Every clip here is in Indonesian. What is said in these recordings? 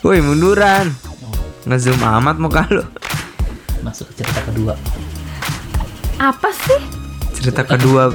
Woi munduran Ngezoom amat muka lu Masuk ke cerita kedua. Apa sih? Cerita kedua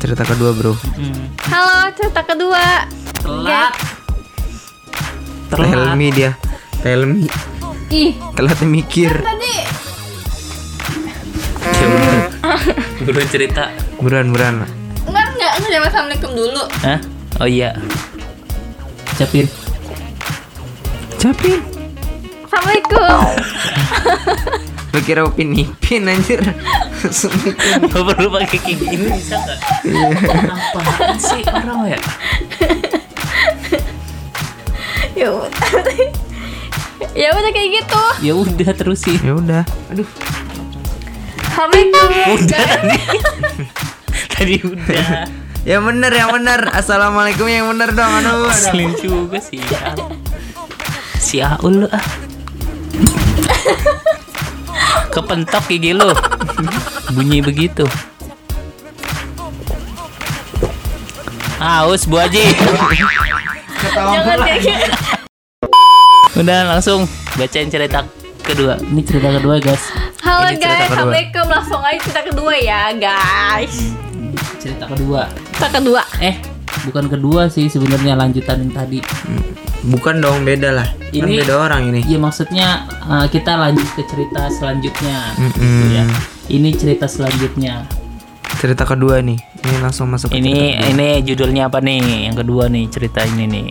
Cerita kedua bro Hmm. Halo, cerita kedua. Telat. Tell Telat. me dia Tell me Ih, Telat mikir tadi Ya udah. Dulu cerita. Buruan buruan enggak enggak enggak assalamualaikum dulu. Hah? Oh iya. Capin. Capek Assalamualaikum. Lu kira upin ipin anjir Assalamualaikum. Gak perlu pakai kayak gini bisa nggak? Apaan sih orang ya? ya udah. ya udah kayak gitu. Ya udah terusin. Ya udah Assalamualaikum. Udah tadi. tadi udah. Yang bener yang bener Assalamualaikum yang bener dong Aduh aduh. Selin juga sih. Si Aul lu ah. Kepentok gigi lu. Bunyi begitu. Aus Bu Haji. Jangan kayak. Udah langsung bacain cerita kedua. Ini cerita kedua guys. Halo Ini guys. Assalamualaikum. Langsung aja cerita kedua ya, guys. Cerita kedua. Cerita kedua. Eh, bukan kedua sih sebenarnya lanjutan yang tadi. Bukan dong beda lah Kan Ini- beda orang ini Iya maksudnya uh, kita lanjut ke cerita selanjutnya. Mm-mm. Ya. Ini cerita selanjutnya. Cerita kedua nih Ini langsung masuk ke Ini kedua. ini judulnya apa nih? Yang kedua nih cerita ini nih.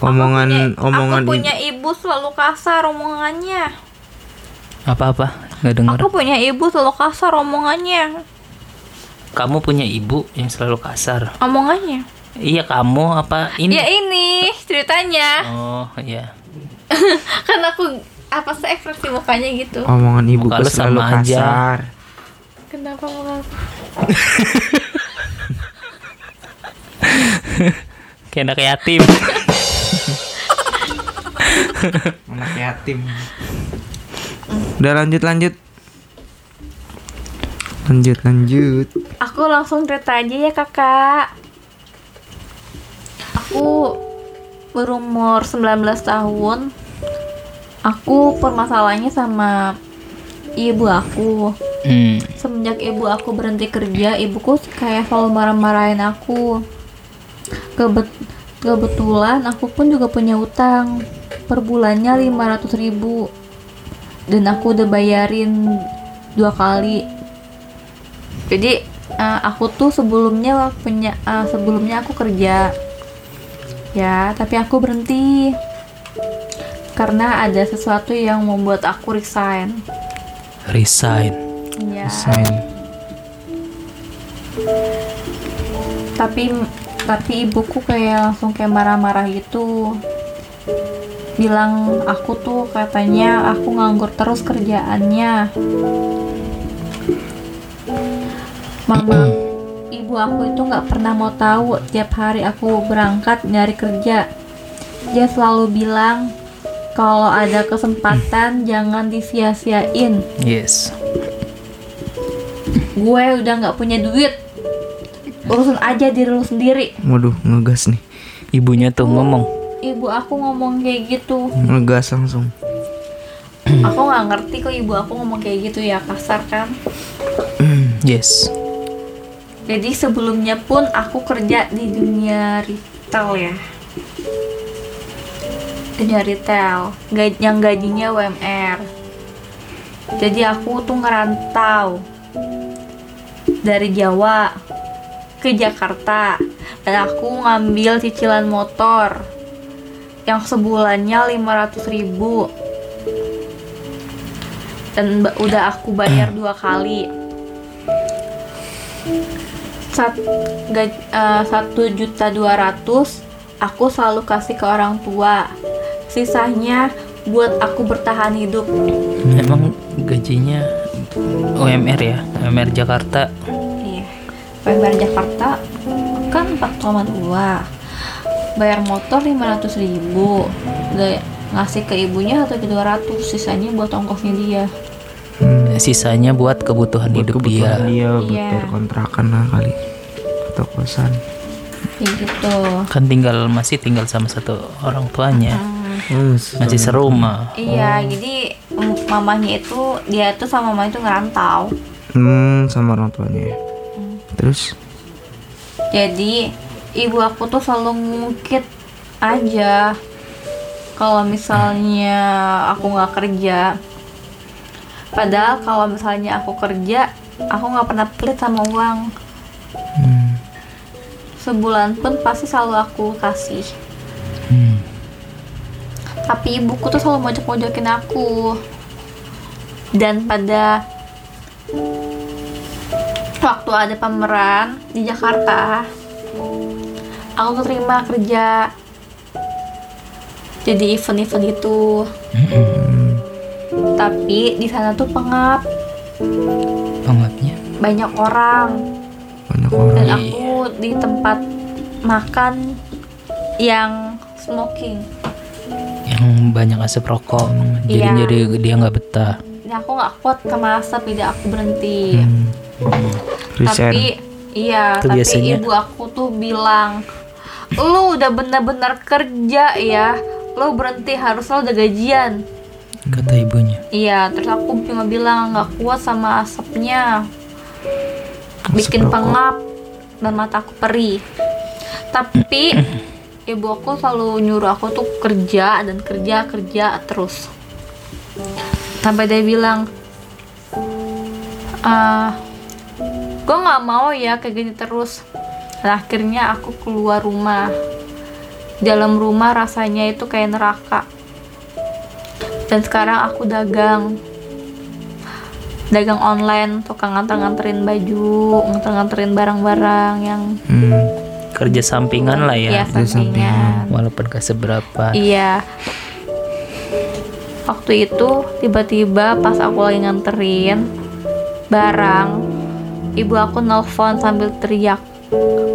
Omongan Omongan Aku punya ibu selalu kasar omongannya. Apa-apa? Nggak dengar. Aku punya ibu selalu kasar omongannya. Kamu punya ibu yang selalu kasar. Omongannya. Iya kamu apa ini? Ya ini ceritanya. Oh iya. kan aku apa sih ekspresi mukanya gitu. Omongan ibu Muka lu selalu sama aja. kasar Kenapa muka Kayak anak yatim. Anak yatim Udah lanjut lanjut Lanjut lanjut Aku langsung cerita aja ya kakak Aku berumur 19 tahun. Aku permasalahannya sama ibu aku. Hmm. Semenjak ibu aku berhenti kerja Ibuku kayak selalu marah-marahin aku. Kebet Kebetulan aku pun juga punya utang. Per bulannya 500 ribu. Dan aku udah bayarin dua kali. Jadi eh, aku tuh sebelumnya punya eh, sebelumnya aku kerja Ya tapi aku berhenti. Karena ada sesuatu yang membuat aku resign. Resign. Iya. Sign tapi tapi ibuku kayak langsung kayak marah-marah gitu. Bilang aku tuh katanya aku nganggur terus kerjaannya. Mama ibu aku itu nggak pernah mau tahu. Tiap hari aku berangkat nyari kerja. Dia selalu bilang kalau ada kesempatan jangan disia-siain. Yes. gue udah nggak punya duit. Urusan aja diri lu sendiri. Waduh ngegas nih. Ibunya tuh ngomong. ibu aku ngomong kayak gitu. Ngegas langsung. Aku nggak ngerti kok ibu aku ngomong kayak gitu ya kasar kan? Yes. Jadi sebelumnya pun aku kerja di dunia retail ya. Dunia retail yang gajinya UMR jadi aku tuh ngerantau dari Jawa ke Jakarta. Dan aku ngambil cicilan motor yang sebulannya 500 ribu. Dan udah aku bayar dua kali satu juta dua ratus aku selalu kasih ke orang tua. Sisanya buat aku bertahan hidup. Emang gajinya UMR ya? UMR Jakarta. iya. Bayar Jakarta kan 4,2 bayar motor 500 ribu. Udah ngasih ke ibunya juta dua ratus sisanya buat ongkosnya dia Sisanya buat kebutuhan buat hidup kebutuhan dia. dia buat Iya. bayar kontrakan lah kali atau kosan kayak gitu Kan tinggal masih tinggal sama satu orang tuanya. Hmm, Masih serumah. iya jadi mm, mamanya itu dia tuh sama mama itu ngerantau Hmm, sama orang tuanya. ya. Terus jadi ibu aku tuh selalu ngungkit aja kalau misalnya aku nggak kerja padahal kalau misalnya aku kerja aku nggak pernah pelit sama uang. Hmm, sebulan pun pasti selalu aku kasih. Hmm. tapi ibuku tuh selalu mojok-mojokin aku. Dan pada waktu ada pameran di Jakarta aku keterima kerja. Jadi event-event itu tapi di sana tuh pengap Pengapnya. banyak orang banyak dan orang. aku di tempat makan yang smoking Yang banyak asap rokok. Jadi Iya. jadi dia nggak betah. dan aku nggak kuat sama asap jadi aku berhenti Hmm. Resign. tapi iya Itu tapi biasanya. ibu aku tuh bilang lu udah benar-benar kerja ya lu berhenti harusnya lu udah gajian Kata ibunya. Iya terus aku cuma bilang nggak kuat sama asapnya. Bikin pengap dan mataku perih. Tapi ibu aku selalu nyuruh aku tuh kerja dan kerja kerja terus. Sampai dia bilang ah gue nggak mau ya kayak gini terus. Dan akhirnya aku keluar rumah. Dalam rumah rasanya itu kayak neraka dan sekarang aku dagang. Dagang online tukang nganter-nganterin baju nganter-nganterin barang-barang yang Hmm, Kerja sampingan lah ya. Ya. sampingan. Walaupun gak seberapa. iya. Waktu itu tiba-tiba pas aku lagi nganterin barang ibu aku nelfon sambil teriak.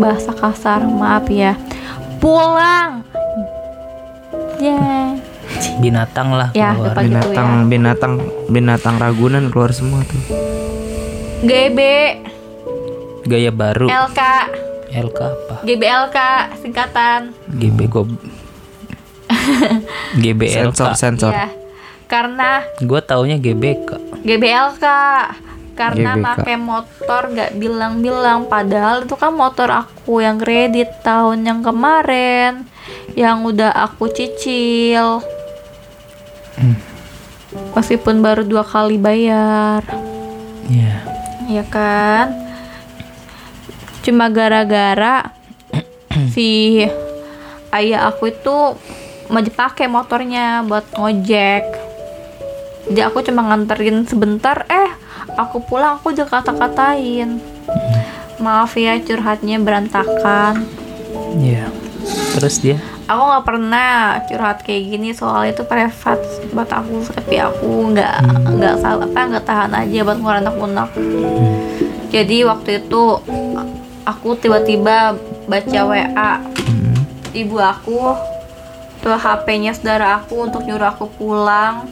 Bahasa kasar maaf ya. Pulang! Ya Binatang lah Ya, keluar. depan- gitu binatang binatang binatang Ragunan keluar semua tuh. GB Gaya baru. LK LK apa? GBLK singkatan GB gob. GBLK. Sensor sensor. ya karena Gue taunya GBK. GBLK karena GBK. pakai motor gak bilang-bilang padahal itu kan motor aku yang kredit tahun yang kemarin yang udah aku cicil meskipun baru dua kali bayar. Ya. ya kan? Cuma gara-gara si ayah aku itu mau dipakai motornya buat ngojek. Jadi aku cuma nganterin sebentar eh aku pulang aku udah kata-katain. Maaf ya curhatnya berantakan. Ya. Terus dia aku nggak pernah curhat kayak gini soal itu privat buat aku tapi aku nggak nggak salah apa nggak tahan aja buat ngeluarin anak-anak jadi waktu itu aku tiba-tiba baca WA Hmm, ibu aku tuh HP-nya saudara aku untuk nyuruh aku pulang.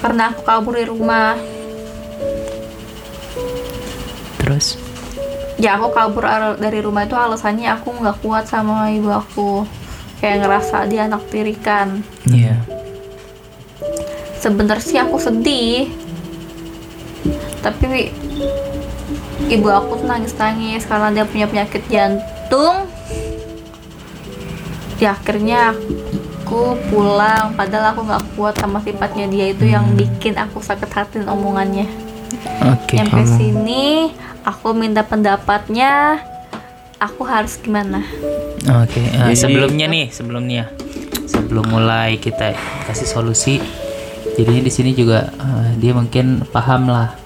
Karena aku kabur dari rumah. Terus ya aku kabur dari rumah itu alasannya aku nggak kuat sama ibu aku. Kayak ngerasa dia anak tirikan ya. sebenarnya sih aku sedih. Tapi ibu aku tuh nangis-nangis karena dia punya penyakit jantung. Ya akhirnya aku pulang padahal aku nggak kuat sama sifatnya dia itu yang bikin aku sakit hati omongannya Oke. sampai sini aku minta pendapatnya aku harus gimana Oke, eh, Jadi- sebelumnya nih, sebelumnya sebelum mulai kita kasih solusi, jadinya di sini juga eh, dia mungkin paham lah.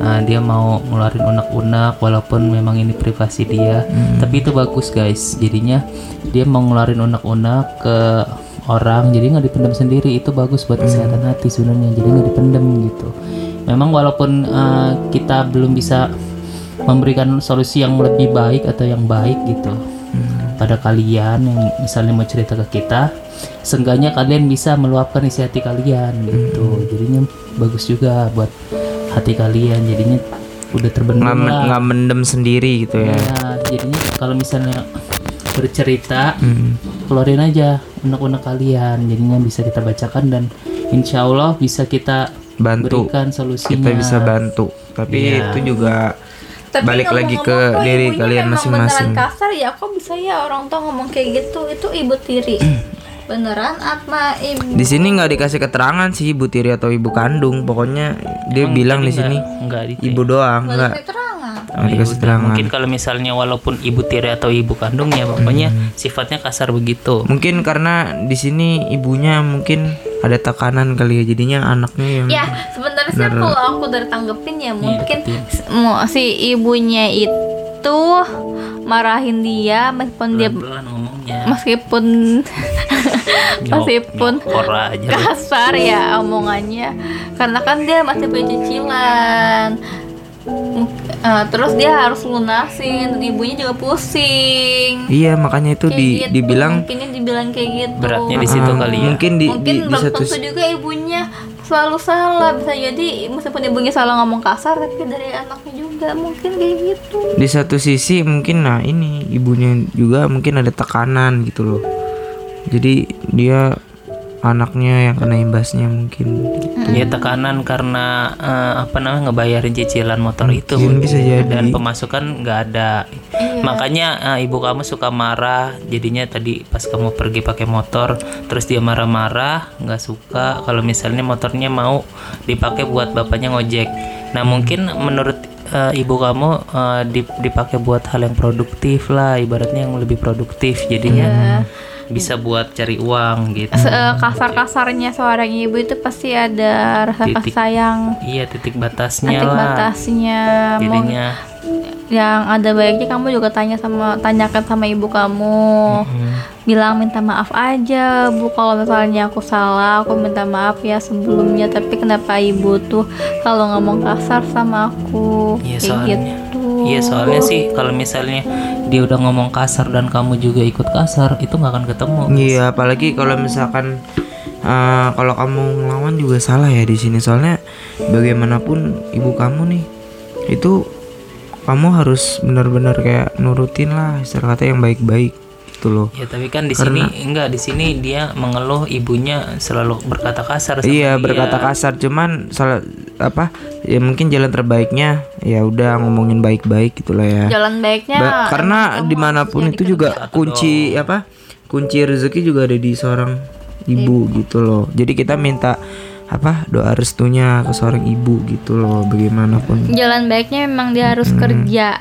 Nah, dia mau ngeluarin unek-unek walaupun memang ini privasi dia, tapi itu bagus guys. Jadinya dia mau ngeluarin unek-unek ke orang, jadi nggak dipendam sendiri. Itu bagus buat kesehatan hati sebenarnya. Jadi nggak dipendam gitu. Memang walaupun eh, kita belum bisa memberikan solusi yang lebih baik atau yang baik gitu pada kalian yang misalnya mau cerita ke kita seenggaknya kalian bisa meluapkan isi hati kalian gitu jadinya bagus juga buat hati kalian jadinya udah terbendung nggak men- nggak mendem sendiri gitu ya. Ya, jadinya kalau misalnya bercerita Hmm. keluarin aja unek-unek kalian jadinya bisa kita bacakan dan insya Allah bisa kita Bantu. berikan solusinya Kita bisa bantu. Tapi Iya. itu juga balik lagi ke kok diri kalian masing-masing. kasar ya kok bisa ya orang tua ngomong kayak gitu itu ibu tiri beneran apa ibu Di sini nggak dikasih keterangan sih ibu tiri atau ibu kandung. Pokoknya dia Emang bilang di sini ibu doang, nggak keterangan. mungkin kalau misalnya walaupun ibu tiri atau ibu kandung ya pokoknya sifatnya kasar begitu. Mungkin karena di sini ibunya mungkin ada tekanan kali ya jadinya anaknya yang ya sebenarnya sih kalau aku dari tanggepin ya mungkin deketin. s- mau si ibunya itu marahin dia meskipun dia pelan ngomongnya. meskipun meskipun kasar ya omongannya. Karena kan dia masih punya cicilan Eh, terus dia harus lunasin dan ibunya juga pusing. Iya, makanya itu Kayak di gitu, dibilang mungkinnya dibilang kayak gitu. Beratnya di situ ah, kali ya. Mungkin di mungkin di, di belum satu juga ibunya selalu salah. Bisa jadi meskipun ibunya salah ngomong kasar tapi dari anaknya juga mungkin kayak gitu. Di satu sisi mungkin nah ini ibunya juga mungkin ada tekanan gitu loh. Jadi dia anaknya yang kena imbasnya mungkin. ya tekanan karena eh, apa namanya ngebayarin cicilan motor itu Mungkin bisa jadi. dan pemasukan nggak ada Iya. makanya eh, ibu kamu suka marah jadinya tadi pas kamu pergi pakai motor terus dia marah-marah nggak suka kalau misalnya motornya mau dipakai buat bapaknya ngojek nah mungkin menurut eh, ibu kamu dip- dipakai buat hal yang produktif lah ibaratnya yang lebih produktif jadinya Iya. Bisa buat cari uang gitu. Se- eh, kasar-kasarnya seorang ibu itu pasti ada rasa kasih Titik. sayang iya titik batasnya titik lah. batasnya. Mau jadinya. yang ada baiknya kamu juga tanya sama tanyakan sama ibu kamu. Bilang minta maaf aja bu. Kalau misalnya aku salah aku minta maaf ya sebelumnya. Tapi kenapa ibu tuh kalau ngomong kasar sama aku? Iya, kayak soalnya- gitu Iya soalnya sih kalau misalnya dia udah ngomong kasar dan kamu juga ikut kasar itu nggak akan ketemu. Iya, apalagi kalau misalkan eh, kalau kamu ngelawan juga salah ya di sini soalnya bagaimanapun ibu kamu nih itu kamu harus benar-benar kayak nurutin lah istilah kata yang baik-baik gitu loh. Ya tapi kan di sini enggak di sini dia mengeluh ibunya selalu berkata kasar. sama Iya dia. berkata kasar cuman salah apa ya mungkin jalan terbaiknya ya udah ngomongin baik-baik gitulah ya. jalan baiknya Ba- karena di mana pun itu juga kunci apa kunci rezeki juga ada di seorang ibu gitu loh. Jadi kita minta apa doa restunya ke seorang ibu gitu loh bagaimanapun. jalan baiknya memang dia harus kerja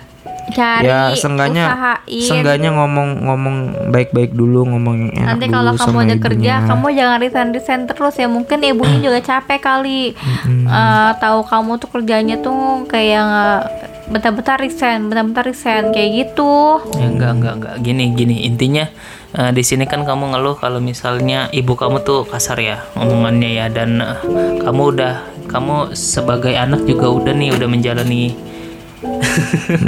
cari ya seenggaknya usahain. seenggaknya ngomong-ngomong baik-baik dulu ngomong yang enak nanti dulu kalau kamu ibunya. kerja kamu jangan resign resign terus ya. Mungkin ibunya juga capek kali. Eh, tahu kamu tuh kerjanya tuh kayak nggak bentar-bentar resign bentar-bentar resign kayak gitu. Ya enggak enggak enggak gini gini. Intinya eh, di sini kan kamu ngeluh kalau misalnya ibu kamu tuh kasar ya omongannya ya. Dan eh, kamu udah kamu sebagai anak juga udah nih udah menjalani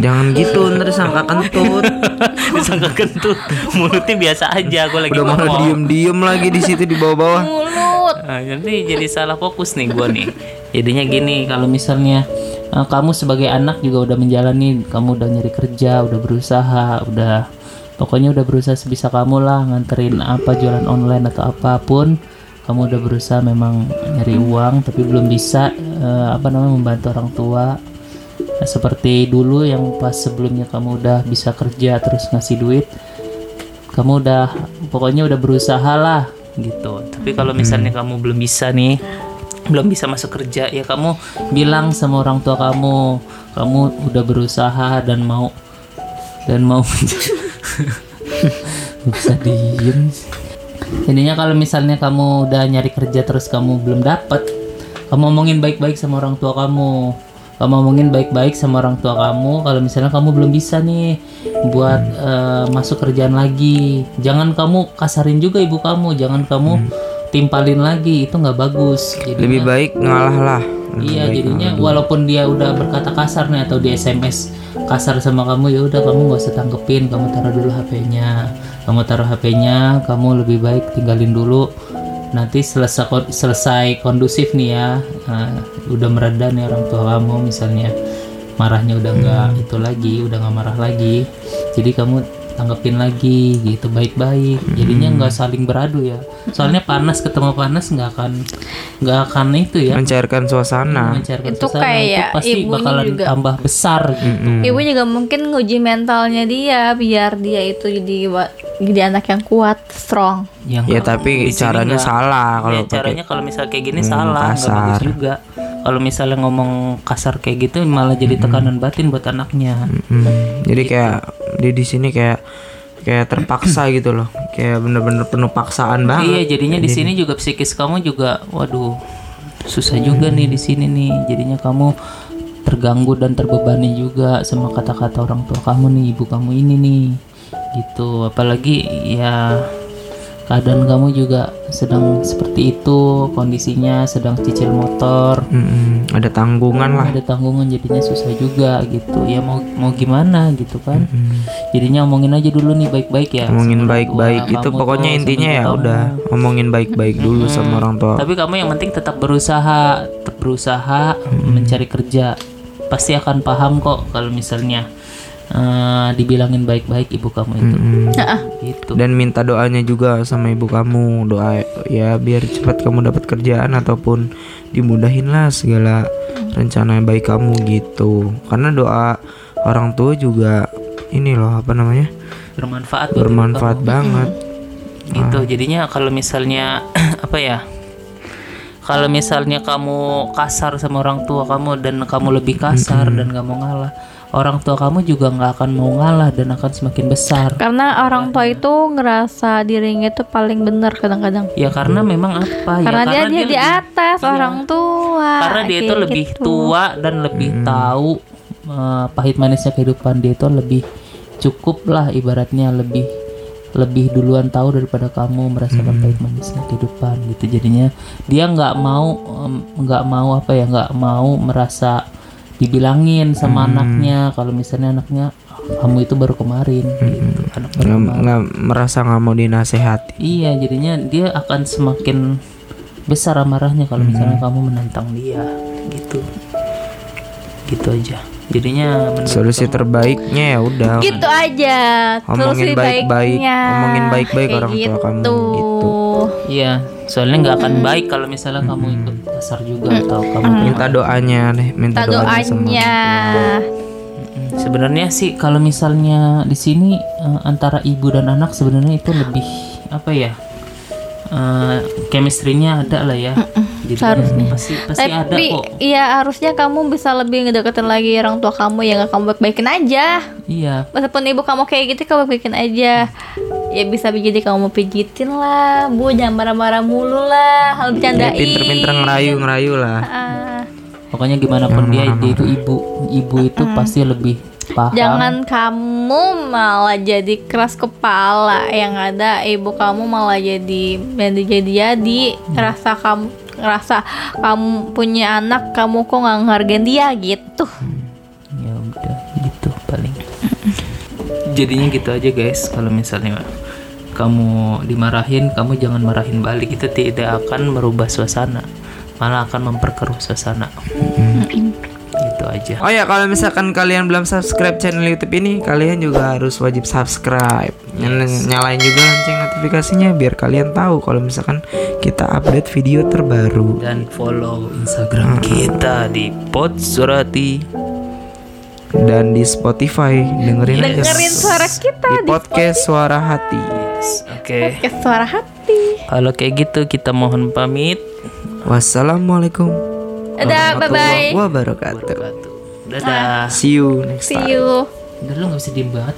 Jangan gitu ntar sangka kentut. disangka kentut mulutnya biasa aja aku lagi Udah malah ngomong diem-diem lagi di situ di bawah-bawah. mulut Nah, nanti jadi salah fokus nih gua nih. Jadinya gini, kalau misalnya eh, kamu sebagai anak juga udah menjalani, kamu udah nyari kerja, udah berusaha, udah pokoknya udah berusaha sebisa kamu lah nganterin apa jualan online atau apa pun. Kamu udah berusaha memang nyari uang tapi belum bisa eh, apa namanya membantu orang tua. Nah, seperti dulu yang pas sebelumnya kamu udah bisa kerja terus ngasih duit, kamu udah pokoknya udah berusaha lah gitu. Tapi kalau misalnya kamu belum bisa nih belum bisa masuk kerja ya kamu bilang sama orang tua kamu kamu udah berusaha dan mau dan mau bisa diem. Intinya kalau misalnya kamu udah nyari kerja terus kamu belum dapat kamu ngomongin baik-baik sama orang tua kamu kamu ngomongin baik-baik sama orang tua kamu kalau misalnya kamu belum bisa nih buat eh, masuk kerjaan lagi jangan kamu kasarin juga ibu kamu jangan kamu timpalin lagi itu nggak bagus Jadinya- Lebih baik ngalah lah. Lebih Iya jadinya walaupun dia udah berkata kasar nih atau di SMS kasar sama kamu ya udah kamu nggak usah tanggepin kamu taruh dulu HP-nya kamu taruh HP-nya kamu lebih baik tinggalin dulu nanti selesai selesai kondusif nih ya. Nah, udah mereda nih orang tua kamu misalnya. Marahnya udah nggak itu lagi udah nggak marah lagi. Jadi kamu tanggapin lagi gitu baik-baik jadinya nggak saling beradu ya soalnya panas ketemu panas nggak akan nggak akan itu ya mencairkan suasana mencairkan Itu suasana. kayak itu pasti ibunya bakalan juga. tambah besar gitu Mm-mm. Ibu juga mungkin nguji mentalnya dia biar dia itu jadi jadi anak yang kuat, strong. yang ya tapi caranya salah ya, kalau pakai caranya kalau misal kayak gini ngomong salah nggak bagus kasar. juga kalau misalnya ngomong kasar kayak gitu malah jadi tekanan batin buat anaknya Mm. jadi kayak dia di sini kayak kayak terpaksa gitu loh kayak bener-bener penuh paksaan banget Iya, jadinya di sini juga psikis kamu juga, waduh, susah juga nih di sini nih. Jadinya kamu terganggu dan terbebani juga sama kata-kata orang tua kamu nih, ibu kamu ini nih, gitu. Apalagi ya keadaan kamu juga sedang seperti itu, kondisinya sedang cicil motor, Mm-mm. ada tanggungan lah ada tanggungan jadinya susah juga gitu. Ya mau mau gimana gitu kan? Mm. Jadinya omongin aja dulu nih baik-baik ya. orang baik-baik itu pokoknya intinya ya kamu. udah ngomongin baik-baik dulu sama orang tua Tapi kamu yang penting tetap berusaha, tetap berusaha mencari kerja. Pasti akan paham kok kalau misalnya eh, dibilangin baik-baik ibu kamu itu. Mm-mm. Gitu. dan minta doanya juga sama ibu kamu doa ya biar cepat kamu dapat kerjaan ataupun dimudahin lah segala rencana baik kamu gitu karena doa orang tua juga ini loh apa namanya Bermanfaat bermanfaat banget kamu. Gitu. Jadinya kalau misalnya apa ya? Kalau misalnya kamu kasar sama orang tua kamu dan kamu lebih kasar dan gak mau ngalah, orang tua kamu juga nggak akan mau ngalah dan akan semakin besar. Karena orang tua itu ngerasa dirinya itu paling benar kadang-kadang. Ya karena memang apa ya? Karena dia dia di lebih- atas Iya. orang tua. karena dia itu lebih gitu. tua dan lebih tahu eh, pahit manisnya kehidupan dia itu lebih cukup lah ibaratnya lebih lebih duluan tahu daripada kamu merasakan pahit manisnya kehidupan gitu jadinya dia nggak mau nggak mau apa ya nggak mau merasa dibilangin sama anaknya kalau misalnya anaknya kamu itu baru kemarin gitu anak baru nggak kemarin. nggak merasa nggak mau dinasehati Iya, jadinya dia akan semakin besar amarahnya kalau misalnya kamu menantang dia, gitu. Gitu aja. Jadinya menurut solusi kamu- terbaiknya ya udah Gitu aja. Omongin Solusi baik-baik, baiknya. omongin baik-baik orang tua kamu, gitu. Iya, soalnya nggak akan baik kalau misalnya kamu ikut kasar juga atau kamu minta doanya deh minta Minta doanya doanya. Sebenarnya sih kalau misalnya di sini eh, antara ibu dan anak sebenarnya itu lebih apa ya? Eh chemistry-nya ada lah ya. Jadi seharusnya. pasti pasti ada Tapi kok. iya harusnya kamu bisa lebih ngedeketin lagi orang tua kamu yang kamu baik-baikin aja. Iya, Meskipun ibu kamu kayak gitu kamu baik-baikin aja. Ya bisa jadi kamu mau pijitin lah, bu jangan marah-marah mulu lah, hal Ya, bercandain. pinter-pinter ngerayu ngerayu lah Ah, Pokoknya gimana pun dia, dia itu ibu, ibu itu pasti lebih paham. jangan kamu malah jadi keras kepala yang ada ibu kamu malah jadi jadi jadi jadi ngerasa kamu ngerasa kamu punya anak kamu kok nggak ngehargain dia gitu Ya udah gitu paling. Jadinya gitu aja guys. Kalau misalnya kamu dimarahin, kamu jangan marahin balik. Itu tidak akan merubah suasana, malah akan memperkeruh suasana. Gitu aja. Oh ya kalau misalkan kalian belum subscribe channel YouTube ini kalian juga harus wajib subscribe Nyal- nyalain juga lonceng notifikasinya biar kalian tahu kalau misalkan kita update video terbaru Dan follow Instagram kita di Podsurati. dan di Spotify dengerin aja dengerin suara kita di podcast suara hati Yes, Oke. ke suara hati Kalau kayak gitu kita mohon pamit. wassalamualaikum dadah bye bye wabarakatuh Wabarakatuh. Dadah. see you next see time you Udah lu gak bisa diem banget.